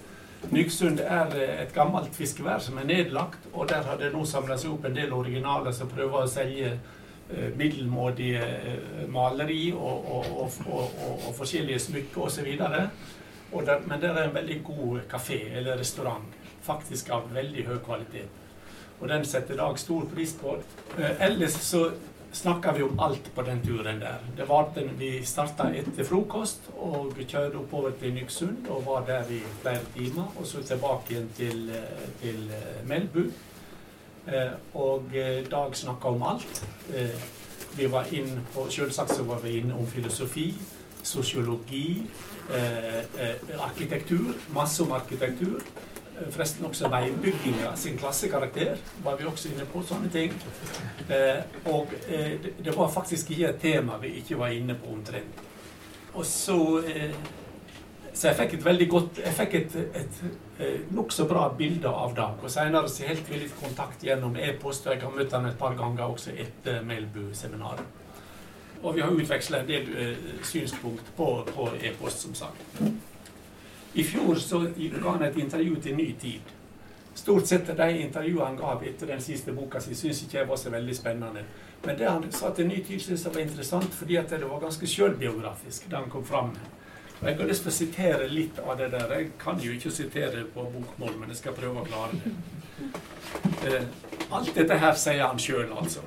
Nyksund er et gammelt fiskevær som er nedlagt, og der har det nå samla seg opp en del originaler som prøver å selge eh, middelmådige eh, maleri og, og, og, og forskjellige smykker osv. Men det er en veldig god kafé eller restaurant, faktisk av veldig høy kvalitet. Og den setter Dag stor pris på. Eh, ellers så snakka vi om alt på den turen der. Det var den, Vi starta etter frokost og kjørte oppover til Nyksund og var der i flere timer. Og så tilbake igjen til, eh, til eh, Melbu. Og Dag snakka om alt. Vi var inn på, Selvsagt så var vi inne om filosofi, sosiologi, arkitektur. Masse om arkitektur. Forresten også veibygginga sin klassekarakter var vi også inne på. sånne ting. Eh, og eh, det var faktisk ikke et tema vi ikke var inne på omtrent. Og så eh, Så jeg fikk et veldig godt Jeg fikk et, et, et nokså bra bilde av Dag. Og senere så holdt vi kontakt gjennom e-post, og jeg har møtt han et par ganger også etter Melbu-seminaret. Og vi har utveksla en del uh, synspunkt på, på e-post, som sagt. I fjor så ga han et intervju til Ny Tid. Stort sett de intervjuene han ga etter den siste boka si, syns ikke jeg var så veldig spennende. Men det han sa til Ny Tid, syns jeg var interessant, fordi at det var ganske sjølbiografisk, det han kom fram. Og Jeg har lyst til å sitere litt av det der. Jeg kan jo ikke sitere på bokmål, men jeg skal prøve å klare det. Eh, alt dette her sier han sjøl, altså.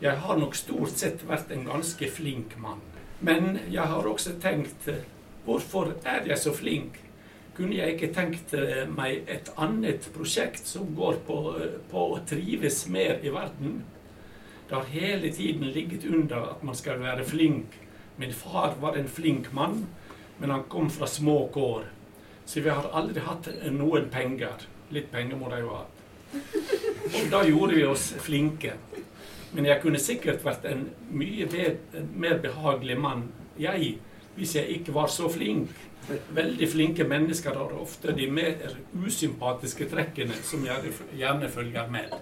Jeg har nok stort sett vært en ganske flink mann. Men jeg har også tenkt Hvorfor er jeg så flink? Kunne jeg ikke tenkt eh, meg et annet prosjekt som går på, eh, på å trives mer i verden? Det har hele tiden ligget under at man skal være flink. Min far var en flink mann, men han kom fra små kår. Så vi har aldri hatt noen penger. Litt penger må de jo ha. (laughs) Og da gjorde vi oss flinke. Men jeg kunne sikkert vært en mye mer behagelig mann, jeg, hvis jeg ikke var så flink. Veldig flinke mennesker har ofte de mer usympatiske trekkene som gjerne følger med.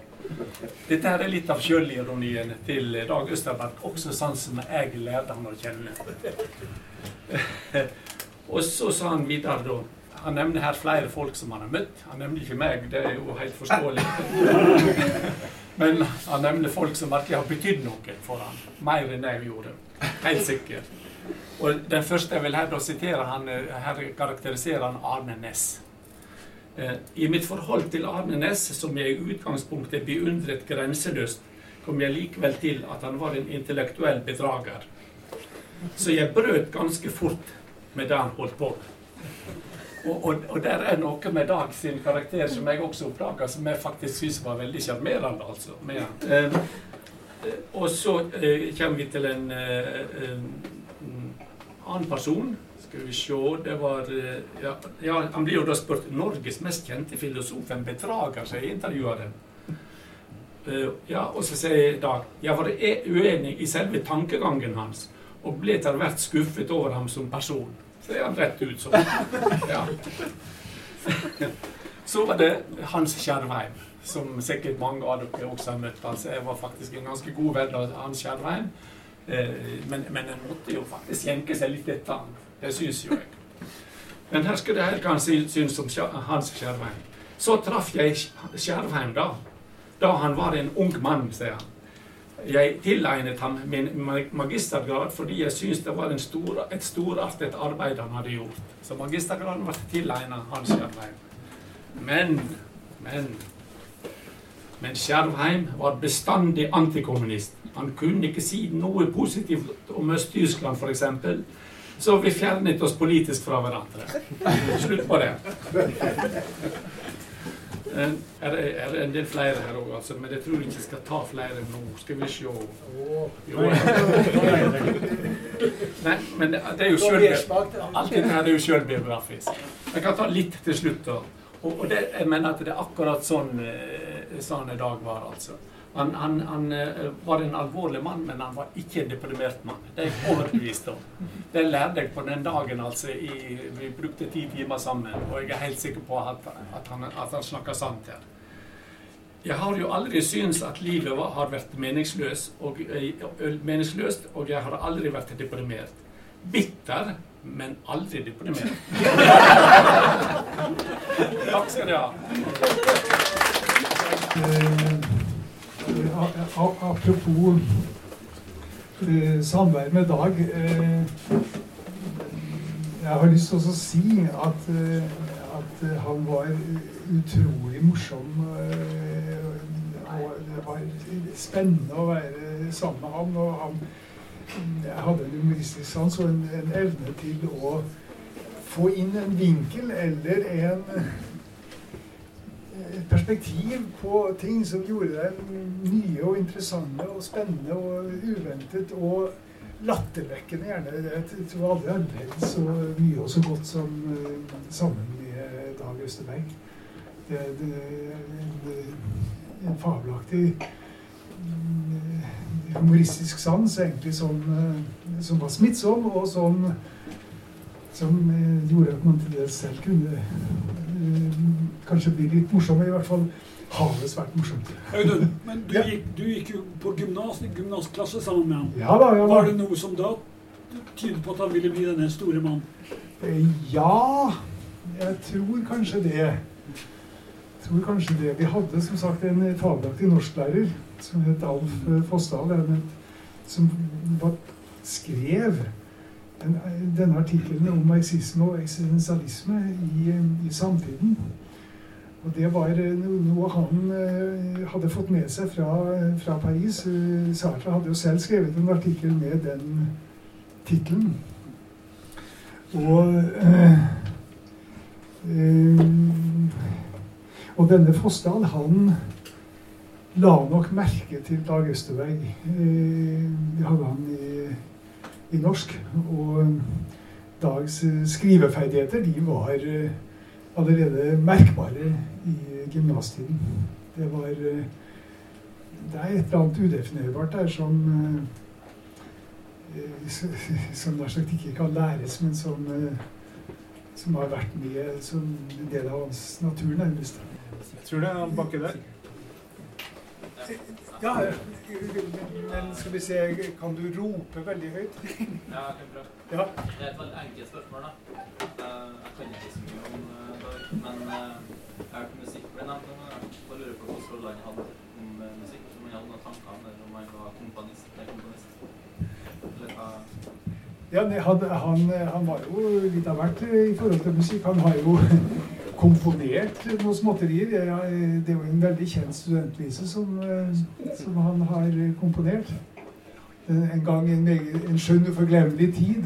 Dette her er litt av sjølironien til Dag Østerberg, også sånn som jeg lærte han å kjenne. (laughs) Og så sa han videre da Han nevner her flere folk som han har møtt. Han nevner ikke meg, det er jo helt forståelig. (laughs) Men han nevner folk som virkelig har betydd noe for han, mer enn jeg gjorde. Helt sikkert. Og Den første jeg vil her sitere, han, eh, her karakteriserer han Arne Næss. Eh, I mitt forhold til Arne Næss, som jeg i utgangspunktet beundret grenseløst, kom jeg likevel til at han var en intellektuell bedrager. Så jeg brøt ganske fort med det han holdt på med. Og, og, og, der er noe med Dag sin karakter som jeg også oppdaga, som jeg faktisk syns var veldig sjarmerende. Altså, eh, og så eh, kommer vi til en eh, annen person. Skal vi se Det var eh, ja, ja, Han blir jo da spurt Norges mest kjente filosof, en bedrager, sier intervjueren. Uh, ja, og så sier jeg da jeg var uenig i selve tankegangen hans og ble etter hvert skuffet over ham som person. Så er han rett ut sånn. (laughs) Ja. Så var det Hans Skjervheim, som sikkert mange av dere også har møtt. Altså, jeg var faktisk en ganske god venn av Hans Skjervheim. Eh, men, men en måtte jo faktisk jenke seg litt etter han. Det syns jo jeg. Men her skal det her kanskje synes som Hans Skjervheim. Så traff jeg Skjervheim da. Da han var en ung mann, sier han. Jeg tilegnet ham min magistergrad fordi jeg syntes det var stor, et storartet arbeid han hadde gjort. Så magistergraden ble tilegnet Hans Skjervheim. Men, men Men Skjervheim var bestandig antikommunist. Han kunne ikke si noe positivt om Øst-Tyskland, f.eks. Så vi fjernet oss politisk fra hverandre. Slutt på det. Eh, er er det en del flere her òg, altså, men jeg tror ikke jeg skal ta flere nå. Skal vi se jo. Nei, men det, det er jo sjølbiografisk. Alt dette her er jo sjølbiografisk. Jeg kan ta litt til slutt. da. Og, og det, jeg mener at det er akkurat sånn, sånn i Dag var, altså. Han, han, han, eh, var en alvorlig mann, men han var ikke en deprimert mann. Det er jeg overbevist om. Det lærte jeg på den dagen altså, i, vi brukte ti timer sammen, og jeg er helt sikker på at, at han, at han snakker sant her. Jeg har jo aldri syntes at livet har vært meningsløst og, meningsløst, og jeg har aldri vært deprimert. Bitter, men aldri deprimert. (laughs) Takk skal dere ha. Eh, apropos eh, samvær med Dag. Eh, jeg har lyst til å si at, at han var utrolig morsom. Og det var spennende å være sammen med ham. Og han jeg hadde en humoristisk sans og en, en evne til å få inn en vinkel eller en et perspektiv på ting som gjorde deg nye og interessante og spennende og uventet og lattervekkende. Gjerne. Jeg tror aldri har ledd så mye og så godt som uh, sammen med Dag Østerberg. Det, det, det, en fabelaktig uh, humoristisk sans egentlig som, som, var smittsom, og som, som gjorde at man til dels selv kunne kanskje blir litt morsomme. I hvert fall har det svært morsomt. Audun, men du, ja. gikk, du, gikk, jo på gymnas, gymnasklasse sammen med ham. Ja, da, ja, da. Var det noe som da tydet på at han ville bli denne store mannen? Eh, ja, jeg tror kanskje det. Jeg tror kanskje det. Vi hadde som sagt en fabelaktig norsklærer som het Alf eh, Fossdal, som skrev denne artikkelen om marxisme og eksistensialisme i, i samtiden. Og det var eh, noe han eh, hadde fått med seg fra, fra Paris. Eh, Sartre hadde jo selv skrevet en artikkel med den tittelen. Og og denne Fossdal, han la nok merke til Dag Østerberg. Det hadde han i, i norsk. Og Dags skriveferdigheter, de var allerede merkbare i gymnastiden. Det var eh, Det er et eller annet udefinerbart der som eh, som nær sagt ikke kan læres, men som, eh, som har vært med som en del av hans natur, nærmest. Jeg tror det er han bakke der. Ja, men skal vi se Kan du rope veldig høyt? ja, det er bra. Ja. Det er et veldig enkelt spørsmål. da. Kan ikke så mye om men uh, jeg har hørt musikk ble nevnt. Jeg lurer på hvilken rolle han hadde om musikk. Om han hadde noen tanker om det, om han var komponist. Eller hva ja, han, han, han, var jo litt av hvert i forhold til musikk. Han har jo (laughs) komponert noen småtterier. Det er jo en veldig kjent studentvise som, som han har komponert. En gang en, en skjønn uforglemmelig tid.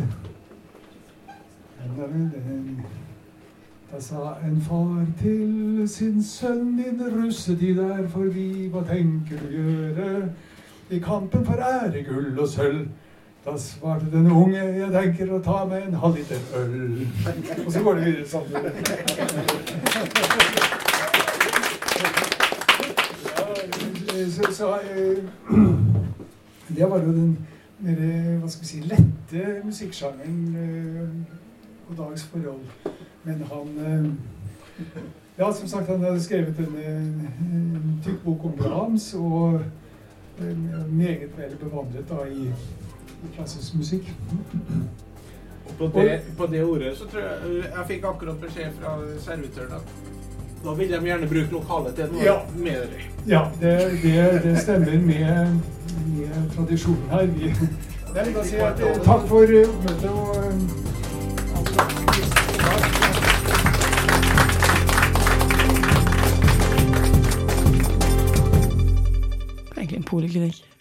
Den, den, da sa en far til sin sønn, din russetid er forbi, hva tenker du gjøre i kampen for ære, gull og sølv? Da svarte den unge, jeg tenker å ta meg en halvliter øl. Og så går det videre sånn. Så, så eh, (clears throat) det var jo den mer hva skal vi si, lette musikksjangeren eh, på dags forhold. Men han eh, Ja, som sagt, han hadde skrevet en, en tykk bok om Brahms, og meget vel bevandret da i, i klassisk musikk. På det, på det, ordet så tror jeg Jeg fikk akkurat beskjed fra servitøren at Da vil de gjerne bruke lokalet til noe Ja. med det. Ja, det, det, det stemmer med, med tradisjonen her. Vi, Nei, eh, takk for eh, oppmøtet og eh, Egentlig en poliklinikk.